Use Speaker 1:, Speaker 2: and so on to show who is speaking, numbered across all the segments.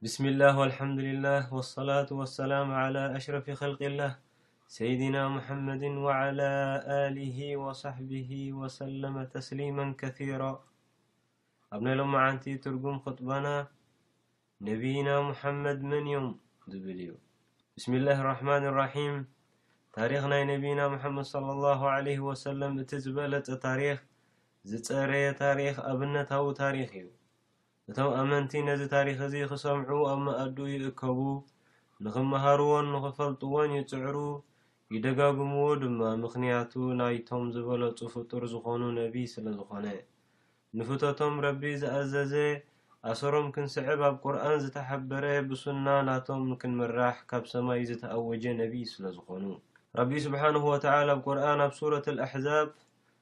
Speaker 1: ብስሚላህ ወልሐምዱሊላህ ወሰላቱ ወሰላም ዓላ ኣሽረፊ ኸልቂላህ ሰይዲና ሙሐመድን ወዓላ ኣሊሂ ወሰሕቢሂ ወሰለመ ተስሊመን ከሲራ ኣብ ናይ ሎማዓንቲ ትርጉም ኹጥባና ነቢይና ሙሐመድ መን እዮም ዝብል እዩ ብስሚላህ ራሕማን ራሒም ታሪኽ ናይ ነቢይና ሙሐመድ ሰለ ላሁ ዓለይሂ ወሰለም እቲ ዝበለጸ ታሪኽ ዝጸረየ ታሪኽ ኣብነታዊ ታሪኽ እዩ እቶም ኣመንቲ ነዚ ታሪኽ እዚ ኺሰምዑ ኣብ መኣዱ ይእከቡ፣ ንኺመሃርዎን ንኺፈልጥዎን ይጽዕሩ፣ ይደጋግምዎ ድማ፣ ምኽንያቱ ናይቶም ዝበለጹ ፍጡር ዝዀኑ ነብዪ ስለ ዝዀነ። ንፍቶቶም ረቢ ዝኣዘዘ፣ ኣሰሮም ክንስዕብ ኣብ ቁርኣን ዝተሓበረ፣ ብሱና ናቶም ክንምራሕ ካብ ሰማይ ዝተኣወጀ ነብዪ ስለ ዝዀኑ። ረቢ ስብሓነሁ ወተዓላ ኣብ ቁርኣን ኣብ ሱረት ኣልኣሕዛብ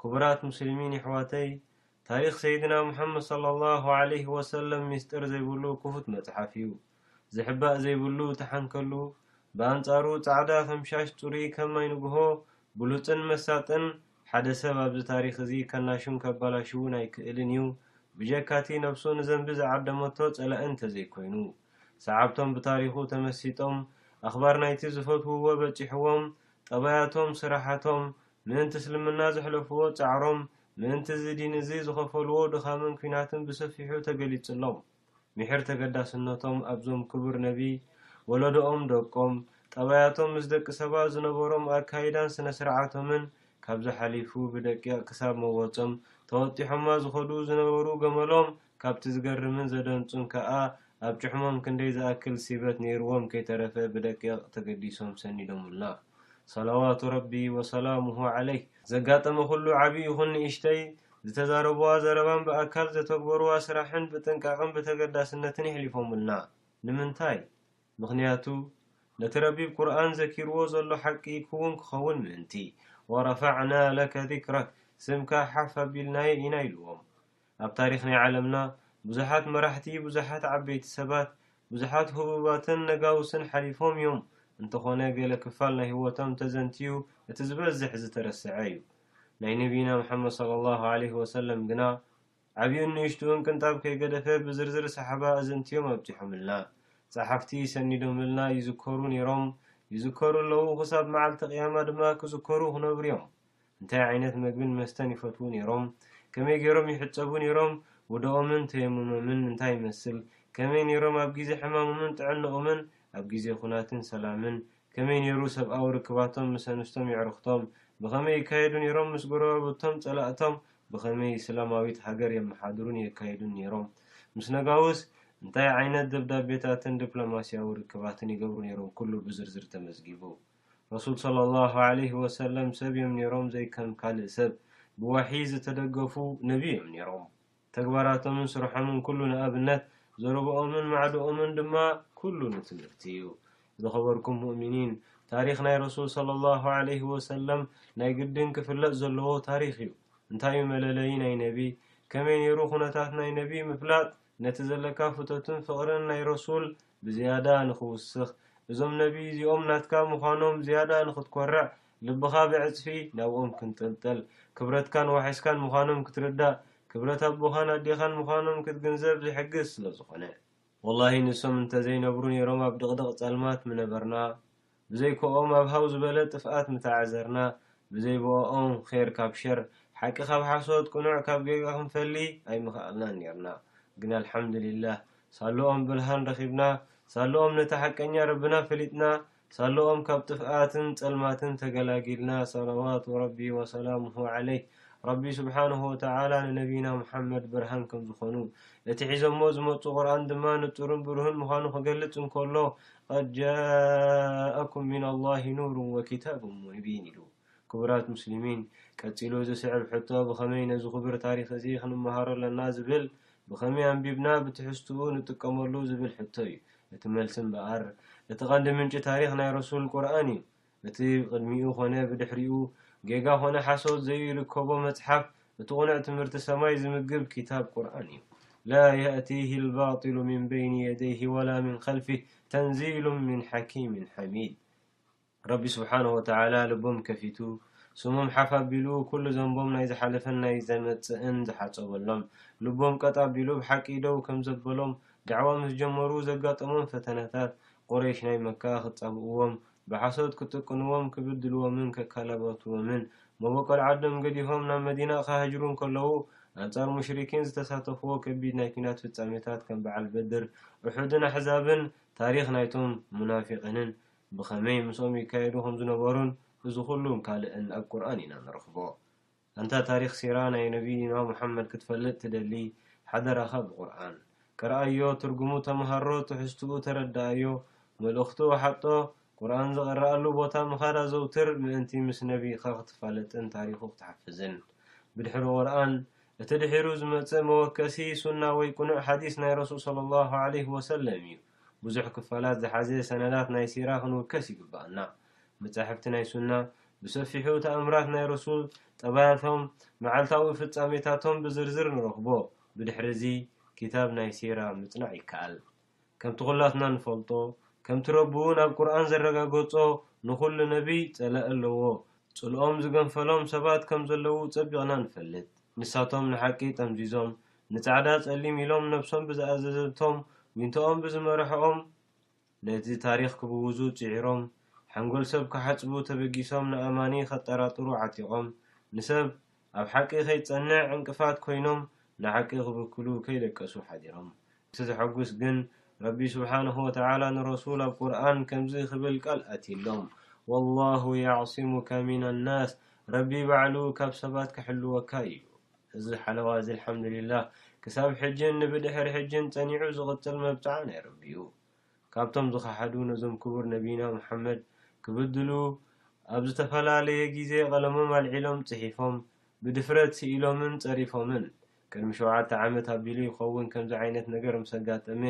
Speaker 1: ክቡራት ሙስሊሚን የሕዋተይ ታሪኽ ሰይድና ሙሐመድ ሰለሏሁ ዓለይሂ ወሰለም ሚስጥር ዘይብሉ ክፉት መጽሓፍ እዩ ዝሕባእ ዘይብሉ ተሓንከሉ ብኣንጻሩ ጻዕዳ ከም ሻሽ ጽሩይ ከም ማይ ንግሆ ብሉጽን መሳጥን ሓደ ሰብ ኣብዚ ታሪኽ እዚ ከናሹን ከባላሽውን ኣይክእልን እዩ ብጀካቲ ነብሱ ንዘንቢ ዝዓደመቶ ጸላኢ እንተዘይኮይኑ ሰዓብቶም ብታሪኹ ተመሲጦም ኣኽባር ናይቲ ዝፈትውዎ በጺሕዎም ጠባያቶም ስራሓቶም ምእንቲ እስልምና ዘሕለፍዎ ጻዕሮም፣ ምእንቲ እዚ ዲን እዚ ዝኸፈልዎ ድኻምን ኲናትን ብሰፊሑ ተገሊጽሎም። ሚሕር ተገዳስነቶም ኣብዞም ክቡር ነቢይ፣ ወለዶኦም፣ ደቆም፣ ጠባያቶም ምስ ደቂ ሰባት ዝነበሮም ኣካይዳን ስነ-ስርዓቶምን፣ ካብዚ ሓሊፉ ብደቂቕ ክሳብ መወጾም ተወጢሖማ ዝኸዱ ዝነበሩ ገመሎም ካብቲ ዝገርምን ዘደንጹን ከኣ ኣብ ጭሕሞም ክንደይ ዝኣክል ሲበት ነይርዎም ከይተረፈ ብደቂቕ ተገዲሶም ሰኒዶሙልና ሰላዋቱ ረቢ ወሰላሙሁ ዓለይህ። ዘጋጠመ ኩሉ ዓቢ ይኹን ንእሽተይ ዝተዛረቡዋ ዘረባን ብኣካል ዘተግበሩዋ ስራሕን ብጥንቃቕን ብተገዳስነትን የሕሊፎሙልና። ንምንታይ? ምኽንያቱ ነቲ ረቢብ ቁርኣን ዘኪሩዎ ዘሎ ሓቂ ክዉን ክኸውን ምእንቲ። ወረፋዕና ለከ ዚክረክ ስምካ ሓፍ ኣቢልናዮ ኢና ኢሉዎም። ኣብ ታሪኽ ናይ ዓለምና ብዙሓት መራሕቲ ብዙሓት ዓበይቲ ሰባት ብዙሓት ሁቡባትን ነጋውስን ሓሊፎም እዮም እንተኾነ ገለ ክፋል ናይ ህይወቶም ተዘንትዩ እቲ ዝበዝሕ ዝተረሰዐ እዩ ናይ ነብይና ሙሓመድ ሰለሏሁ ዓለይሂ ወሰለም ግና ዓብዩን ንእሽትኡን ቅንጣብ ከይገደፈ ብዝርዝር ሳሕባ ኣዘንትዮም ኣብጺሖምልና ጸሓፍቲ ሰኒዶምልና ይዝከሩ ኔሮም ይዝከሩ ኣለዉ ክሳብ መዓልቲ ቅያማ ድማ ክዝከሩ ክነብሩ እዮም እንታይ ዓይነት መግብን መስተን ይፈትዉ ነይሮም? ከመይ ገይሮም ይሕጸቡ ነይሮም? ውደኦምን ተየሙሞምን እንታይ ይመስል? ከመይ ነይሮም ኣብ ግዜ ሕማሞምን ጥዕንኦምን? ኣብ ግዜ ኩናትን ሰላምን ከመይ ነይሩ ሰብኣዊ ርክባቶም ምስ ኣንስቶም የዕሩኽቶም? ብኸመይ ይካየዱ ነይሮም ምስ ጎረባብቶም ጸላእቶም? ብኸመይ እስላማዊት ሃገር የመሓድሩን የካይዱን ነይሮም? ምስ ነጋውስ እንታይ ዓይነት ደብዳቤታትን ድፕሎማስያዊ ርክባትን ይገብሩ ነይሮም ኩሉ ብዝርዝር ተመዝጊቡ። ረሱል ሰለሏሁ ዓለይሂ ወሰለም ሰብ እዮም ኔሮም ዘይከም ካልእ ሰብ ብወሕይ ዝተደገፉ ነቢ እዮም ኔሮም ተግባራቶምን ስርሖምን ኩሉ ንኣብነት ዘረብኦምን ማዕዶኦምን ድማ ኩሉ ንትምህርቲ እዩ ዝኸበርኩም ሙእሚኒን ታሪኽ ናይ ረሱል ሰለሏሁ ዓለይሂ ወሰለም ናይ ግድን ክፍለጥ ዘለዎ ታሪኽ እዩ እንታይ እዩ መለለዪ ናይ ነቢ ከመይ ኔሩ ኩነታት ናይ ነቢ ምፍላጥ ነቲ ዘለካ ፍቶትን ፍቕርን ናይ ረሱል ብዝያዳ ንኽውስኽ፣ እዞም ነብይ እዚኦም ናትካ ምዃኖም ዝያዳ ንኽትኮርዕ፣ ልብኻ ብዕጽፊ ናብኦም ክንጠልጠል፣ ክብረትካን ዋሕስካን ምዃኖም ክትርዳእ፣ ክብረት ኣቦኻን ኣዴኻን ምዃኖም ክትግንዘብ ዝሕግዝ ስለዝኾነ። ወላሂ ንሶም እንተዘይነብሩ ኔሮም ኣብ ድቕድቕ ጸልማት ምነበርና፣ ብዘይኮኦም ኣብ ሃው ዝበለ ጥፍኣት ምተዓዘርና ብዘይ ብኦኦም ኼር ካብ ሸር ሓቂ ካብ ሓሶት ቅኑዕ ካብ ጌጋ ክንፈሊ ኣይምኸኣልናን ኔርና ግን ኣልሓምድሊላህ ሳልኦም ብርሃን ረኺብና ሳልኦም ነቲ ሓቀኛ ረብና ፈሊጥና ሳልኦም ካብ ጥፍኣትን ጸልማትን ተገላጊልና ሰላዋቱ ረቢ ወሰላሙሁ ዓለይህ ረቢ ስብሓነሁ ወተዓላ ንነቢይና ሙሓመድ ብርሃን ከምዝኾኑ እቲ ሒዞሞ ዝመጹ ቁርኣን ድማ ንጹርን ብሩህን ምዃኑ ክገልጽ እንከሎ ቐድ ጃኣኩም ሚነላሂ ኑሩን ወኪታቡን ሙቢን ኢሉ። ክቡራት ሙስሊሚን፣ ቀጺሉ ዝስዕብ ሕቶ ብኸመይ ነዚ ኩብር ታሪኽ እዚ ክንመሃሮ ኣለና ዝብል፣ ብኸመይ ኣንቢብና ብትሕዝትኡ ንጥቀመሉ ዝብል ሕቶ እዩ። እቲ መልሲ እምበኣር፣ እቲ ቐንዲ ምንጪ ታሪኽ ናይ ረሱል ቁርኣን እዩ። እቲ ብቕድሚኡ ዀነ ብድሕሪኡ፣ ጌጋ ዀነ ሓሶት ዘዩልከቦ መጽሓፍ፣ እቲ ቕኑዕ ትምህርቲ ሰማይ ዝምግብ ኪታብ ቁርኣን እዩ። ላ የእቲሂ ልባጢሉ ሚን በይኒ የደይሂ ወላ ሚን ኸልፊህ ተንዚሉን ሚን ሓኪሚን ሓሚድ። ረቢ ስብሓነሁ ወተዓላ ልቦም ከፊቱ፣ ስሞም ሓፍ ኣቢሉ፣ ኩሉ ዘንቦም ናይ ዝሓለፈን ናይ ዘመጽእን ዝሓጸበሎም፣ ልቦም ቀጥ ኣቢሉ ብሓቂ ደው ከም ዘበሎም፣ ዳዕዋ ምስ ጀመሩ ዘጋጠሞም ፈተነታት፣ ቑረይሽ ናይ መካ ክጻብእዎም፣ ብሓሶት ክጥቅንዎም ክብድልዎምን ከካላባትዎምን መቦቆል ዓዶም ገዲፎም ናብ መዲና ክሃጅሩ እንከለዉ ኣንጻር ሙሽሪኪን ዝተሳተፍዎ ከቢድ ናይ ኲናት ፍጻሜታት ከም በዓል በድር ኡሑድን ኣሕዛብን ታሪኽ ናይቶም ሙናፊቂንን ብኸመይ ምስኦም ይካየዱ ከምዝነበሩን እዚ ኩሉን ካልእን ኣብ ቁርኣን ኢና ንረኽቦ። ኣንታ ታሪኽ ሲራ ናይ ነብይና ሙሓመድ ክትፈልጥ ትደሊ ሓደራኻ ብቁርኣን ቅርኣዮ ትርጉሙ ተምሃሮ ትሕዝትኡ ተረድኣዮ መልእኽቱ ወሓጦ ቁርኣን ዝቅረኣሉ ቦታ ምኻድ ኣዘውትር ምእንቲ ምስ ነብይካ ክትፋለጥን ታሪኹ ክትሓፍዝን ብድሕሪ ቁርኣን እቲ ድሒሩ ዝመጽእ መወከሲ ሱና ወይ ቁኑዕ ሓዲስ ናይ ረሱል ሰለሏሁ ዓለይሂ ወሰለም እዩ ብዙሕ ክፋላት ዝሓዘ ሰነዳት ናይ ሲራ ክንውከስ ይግብኣና መጻሕፍቲ ናይ ሱና ብሰፊሑ ተኣምራት ናይ ረሱል፣ ጠባያቶም፣ መዓልታዊ ፍጻሜታቶም ብዝርዝር ንረኽቦ። ብድሕሪ'ዚ ኪታብ ናይ ሲራ ምጽናዕ ይከኣል። ከምቲ ኩላትና ንፈልጦ ከምቲ ረቢ'ውን ኣብ ቁርኣን ዘረጋገጾ ንኹሉ ነቢይ ጸላኢ ኣለዎ። ጽልኦም ዝገንፈሎም ሰባት ከም ዘለዉ ጸቢቕና ንፈልጥ። ንሳቶም ንሓቂ ጠምዚዞም ንጻዕዳ ጸሊም ኢሎም ነብሶም ብዝኣዘዘቶም ዊንታኦም ብዝመርሕኦም፣ ነቲ ታሪኽ ክብውዙ ጽዒሮም፣ ሓንጎል ሰብ ክሓጽቡ ተበጊሶም ንኣማኒ ከጠራጥሩ ዓጢቖም፣ ንሰብ ኣብ ሓቂ ከይጸንዕ ዕንቅፋት ኮይኖም ንሓቂ ክብክሉ ከይደቀሱ ሓዲሮም። እቲ ዘሐጉስ ግን ረቢ ስብሓነሁ ወተዓላ ንረሱል ኣብ ቁርኣን ከምዚ ክብል ቃል ኣትዩሎም፣ ወላሁ የዕሲሙከ ሚነናስ ረቢ ባዕሉ ካብ ሰባት ክሕልወካ እዩ። እዚ ሓለዋ እዚ ኣልሓምዱሊላህ ክሳብ ሕጅን ንብድሕሪ ሕጅን ጸኒዑ ዝቕጽል መብጽዓ ናይ ረቢ'ዩ። ካብቶም ዝኸሓዱ ነዞም ክቡር ነቢይና ሙሓመድ ክብድሉ ኣብ ዝተፈላለየ ግዜ ቐለሞም ኣልዒሎም ጽሒፎም ብድፍረት ስኢሎምን ጸሪፎምን። ቅድሚ ሸውዓተ ዓመት ኣቢሉ ይኸውን ከምዚ ዓይነት ነገር ምስ ኣጋጠመ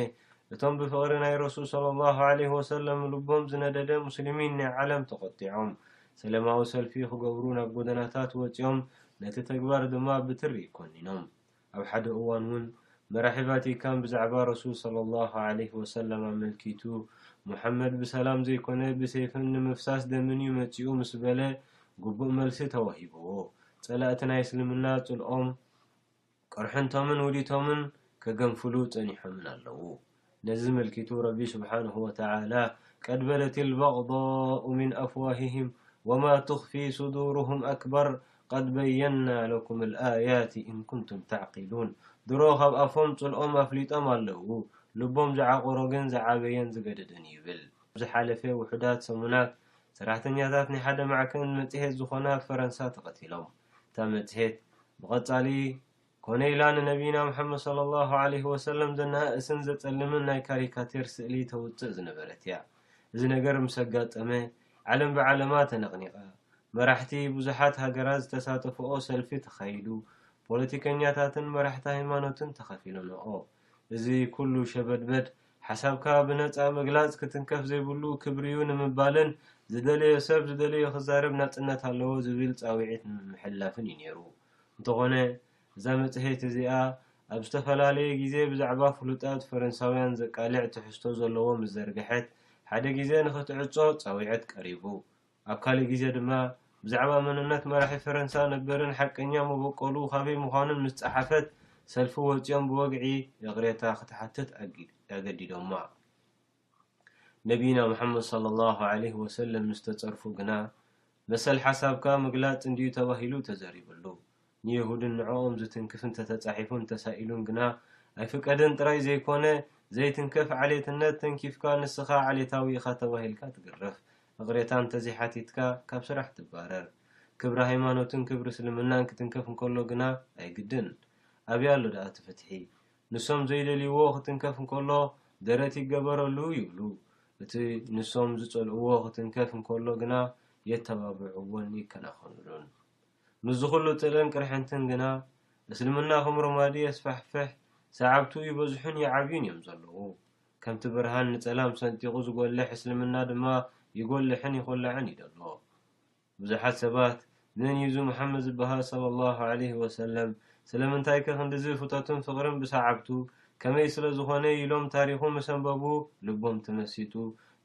Speaker 1: እቶም ብፍቕሪ ናይ ረሱል ሰለሏሁ ዓለይሂ ወሰለም ልቦም ዝነደደ ሙስሊሚን ናይ ዓለም ተቖጢዖም ሰለማዊ ሰልፊ ክገብሩ ናብ ጎደናታት ወጺኦም ነቲ ተግባር ድማ ብትሪ ኮኒኖም። ኣብ ሓደ እዋን ውን መራሒ ቫቲካን ብዛዕባ ረሱል ሰለሏሁ ዓለይሂ ወሰለም ኣመልኪቱ ሙሓመድ ብሰላም ዘይኮነ ብሴፍን ንምፍሳስ ደምን ዩ መጺኡ ምስ በለ ግቡእ መልሲ ተዋሂቡዎ። ጸላእቲ ናይ እስልምና ጽልኦም ቅርሕንቶምን ውዲቶምን ከገንፍሉ ጸኒሖምን ኣለዉ። ነዚ ኣመልኪቱ ረቢ ስብሓነሁ ወተዓላ፣ ቀድ በደት ልበቕዷኡ ምን ኣፍዋህህም ወማ ቱኽፊ ሱዱሩሁም ኣክበር ቀድ በየና ለኩም ልኣያት እን ኩንቱም ተዕቂሉን ድሮ ካብ ኣፎም ጽልኦም ኣፍሊጦም ኣለዉ ልቦም ዝዓቖሮ ግን ዝዓበየን ዝገደደን እዩ ይብል። ኣብ ዝሓለፈ ውሑዳት ሰሙናት፣ ሰራሕተኛታት ናይ ሓደ ማዕከን መጽሔት ዝኾና ኣብ ፈረንሳ ተቐቲሎም። እታ መጽሔት ብቐጻሊ ኮነ ኢላ ንነብይና ሙሓመድ ሰለላሁ ዓለይሂ ወሰለም ዘነኣእስን ዘጸልምን ናይ ካሪካቴር ስእሊ ተውጽእ ዝነበረት እያ። እዚ ነገር ምስ ኣጋጠመ ዓለም ብዓለማ ተነቕኒቓ። መራሕቲ ብዙሓት ሃገራት ዝተሳተፍኦ ሰልፊ ተኻይዱ፣ ፖለቲከኛታትን መራሕቲ ሃይማኖትን ተኸፊለንኦ። እዚ ኩሉ ሸበድበድ ሓሳብካ ብነጻ ምግላጽ ክትንከፍ ዘይብሉ ክብሪ'ዩ ንምባልን፣ ዝደለዮ ሰብ ዝደለዮ ክዛረብ ናጽነት ኣለዎ ዝብል ጻውዒት ንምምሕልላፍን እዩ ነይሩ። እንተኾነ፣ እዛ መጽሔት እዚኣ፣ ኣብ ዝተፈላለየ ግዜ ብዛዕባ ፍሉጣት ፈረንሳውያን ዘቃልዕ ትሕዝቶ ዘለዎ ምስ ዘርግሐት፣ ሓደ ግዜ ንኽትዕጾ ጻውዒት ቀሪቡ። ኣብ ካልእ ግዜ ድማ ብዛዕባ መንነት መራሒ ፈረንሳ ነበርን ሓቀኛ መበቆሉ ካበይ ምዃኑን ምስ ጸሓፈት፣ ሰልፊ ወጺኦም ብወግዒ ይቕሬታ ክትሓትት ኣገዲዶማ። ነብይና መሓመድ ሰለላሁ ዓለይሂ ወሰለም ምስ ተጸርፉ ግና፣ መሰል ሓሳብካ ምግላጽ እንድዩ ተባሂሉ ተዘሪብሉ። ንየሁድን ንዕኦም ዝትንክፍን ተተጻሒፉን ተሳኢሉን ግና ኣይፍቀድን ጥራይ ዘይኮነ፣ ዘይትንከፍ ዓሌትነት ተንኪፍካ ንስኻ ዓሌታዊ ኢኻ ተባሂልካ ትግረፍ፣ እቕሬታ እንተዘይሓቲትካ ካብ ስራሕ ትባረር። ክብሪ ሃይማኖትን ክብሪ እስልምናን ክትንከፍ እንከሎ ግና ኣይግድን። ኣበይ ኣሎ ደኣ እቲ ፍትሒ? ንሶም ዘይደልይዎ ክትንከፍ እንከሎ ደረት ይገበረሉ ይብሉ፣ እቲ ንሶም ዝጸልእዎ ክትንከፍ እንከሎ ግና የተባብዕዎን ይከናኸኑሉን። ምስዚ ኩሉ ጥልን ቅርሕንትን ግና እስልምና ከም ሮማዲ የስፋሕፍሕ፣ ሰዓብቱ ይበዝሑን ይዓብዩን እዮም ዘለዉ። ከምቲ ብርሃን ንጸላም ሰንጢቑ ዝጎልሕ እስልምና ድማ ይጎልሕን ይኹላዕን እዩ ዘሎ። ብዙሓት ሰባት መን እዩ እዚ ሙሓመድ ዝበሃል ሰለሏሁ ዓለይሂ ወሰለም፣ ስለምንታይከ ክንድዚ ፍቶትን ፍቕርን ብሰዓብቱ፣ ከመይ ስለዝኾነ ኢሎም ታሪኹ ምስ ኣንበቡ ልቦም ተመሲጡ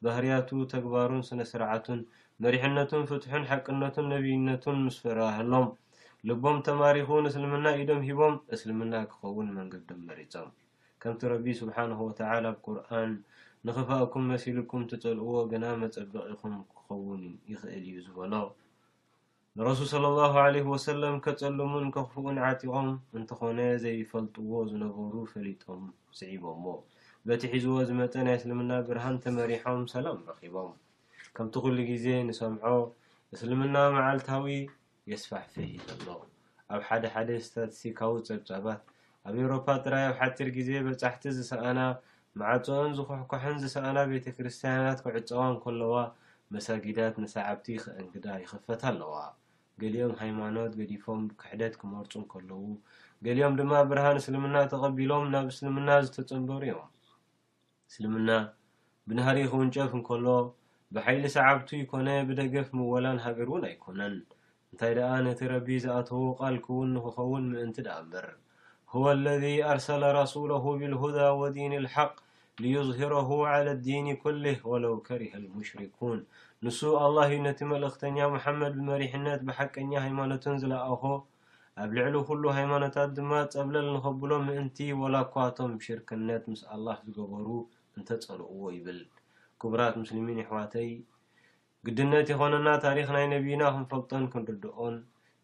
Speaker 1: ባህርያቱ፣ ተግባሩን ስነ ስርዓቱን፣ መሪሕነቱን ፍትሑን ሓቅነቱን ነብይነቱን ምስ ፈራህሎም፣ ልቦም ተማሪኹ ንእስልምና ኢዶም ሂቦም እስልምና ክኸውን መንገዶም መሪጾም። ከምቲ ረቢ ሱብሓነሁ ወተዓላ ኣብ ቁርኣን ንኽፋእኩም መሲልኩም ትጸልእዎ ግና መጸበቒኹም ክኸውን ይኽእል እዩ ዝበሎ፣ ንረሱል ሰለሏሁ ዓለይሂ ወሰለም ከጸልሙን ከኽፍኡን ዓጢቖም እንተኾነ ዘይፈልጥዎ ዝነበሩ ፈሊጦም ስዒቦሞ በቲ ሒዝዎ ዝመጸ ናይ እስልምና ብርሃን ተመሪሖም ሰላም ረኺቦም ከምቲ ኩሉ ግዜ ንሰምዖ እስልምና መዓልታዊ የስፋሕፍሕ እዩ ዘሎ ኣብ ሓደ ሓደ ስታትስቲካዊ ጸብጻባት ኣብ ኤውሮፓ ጥራይ ኣብ ሓጺር ግዜ በጻሕቲ ዝሰኣና፣ መዓጾኣን ዝኹሕኳሕን ዝሰኣና ቤተክርስትያናት ክዕጸዋ እንከለዋ፣ መሳጊዳት ንሰዓብቲ ከእንግዳ ይኽፈታ ኣለዋ። ገሊኦም ሃይማኖት ገዲፎም ክሕደት ክመርጹ እንከለዉ፣ ገሊኦም ድማ ብርሃን እስልምና ተቐቢሎም ናብ እስልምና ዝተጸንበሩ'ዮም። እስልምና፣ ብናህሪ ክውንጨፍ እንከሎ፣ ብሓይሊ ሰዓብቱይ ኮነ ብደገፍ ምወላን ሃገር ውን ኣይኮነን። እንታይ ደኣ ነቲ ረቢ ዝኣተዎ ቃል ክውን ንክኸውን ምእንቲ ደኣ እምበር። ሁወ ለዚ ኣርሰለ ረሱለሁ ቢልሁዳ ወዲኒ ልሓቅ ሊዩዝሂረሁ ዓለ ዲኒ ኩሊህ ወለው ከሪሀ ልሙሽሪኩን። ንሱ፣ ኣላህ፣ ዩ ነቲ መልእኽተኛ ሙሓመድ ብመሪሕነት ብሓቀኛ ሃይማኖትን ዝለኣኾ። ኣብ ልዕሊ ኩሉ ሃይማኖታት ድማ ጸብለል ንኸብሎ ምእንቲ ወላኳ እቶም ሽርክነት ምስ ኣላህ ዝገበሩ እንተጸልእዎ ይብል። ክቡራት ሙስሊሚን የሕዋተይ ግድነት ይኾነና ታሪኽ ናይ ነብይና ክንፈልጦን ክንርድኦን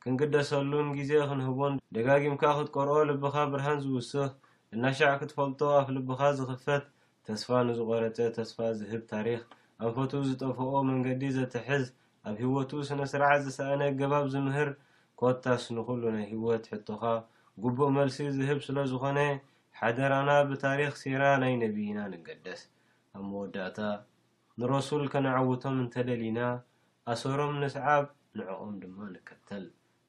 Speaker 1: ክንግደሰሉን ግዜ ክንህቦን ደጋጊምካ ክትቀርኦ ልብኻ ብርሃን ዝውስኽ እናሻዕ ክትፈልጦ ኣፍልብኻ ዝኽፈት ተስፋ ንዝቖረጸ ተስፋ ዝህብ ታሪኽ ኣንፈቱ ዝጠፈኦ መንገዲ ዘትሕዝ ኣብ ሂወቱ ስነ ስርዓት ዝሰኣነ ኣገባብ ዝምህር ኮታስ ንኹሉ ናይ ሂወት ሕቶኻ ጉቡእ መልሲ ዝህብ ስለ ዝኾነ ሓደራና ብታሪኽ ሲራ ናይ ነብይና ንገደስ ኣብ መወዳእታ ንረሱል ከነዐውቶም እንተደሊና ኣሰሮም ንስዓብ ንዕኦም ድማ ንከተል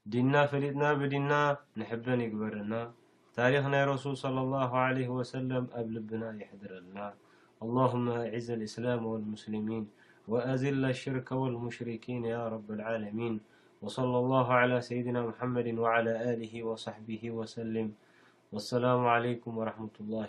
Speaker 1: دنا فليتنا بدنا نحبن يجبرنا تاريخ ني رسول صلى الله عليه وسلم أب لبنا يحضرلنا اللهم أعز الإسلام والمسلمين وأزل الشرك والمشركين يا رب العالمين وصلى الله على سيدنا محمد وعلى له وصحبه وسلم والسلام عليكم ورحمة الله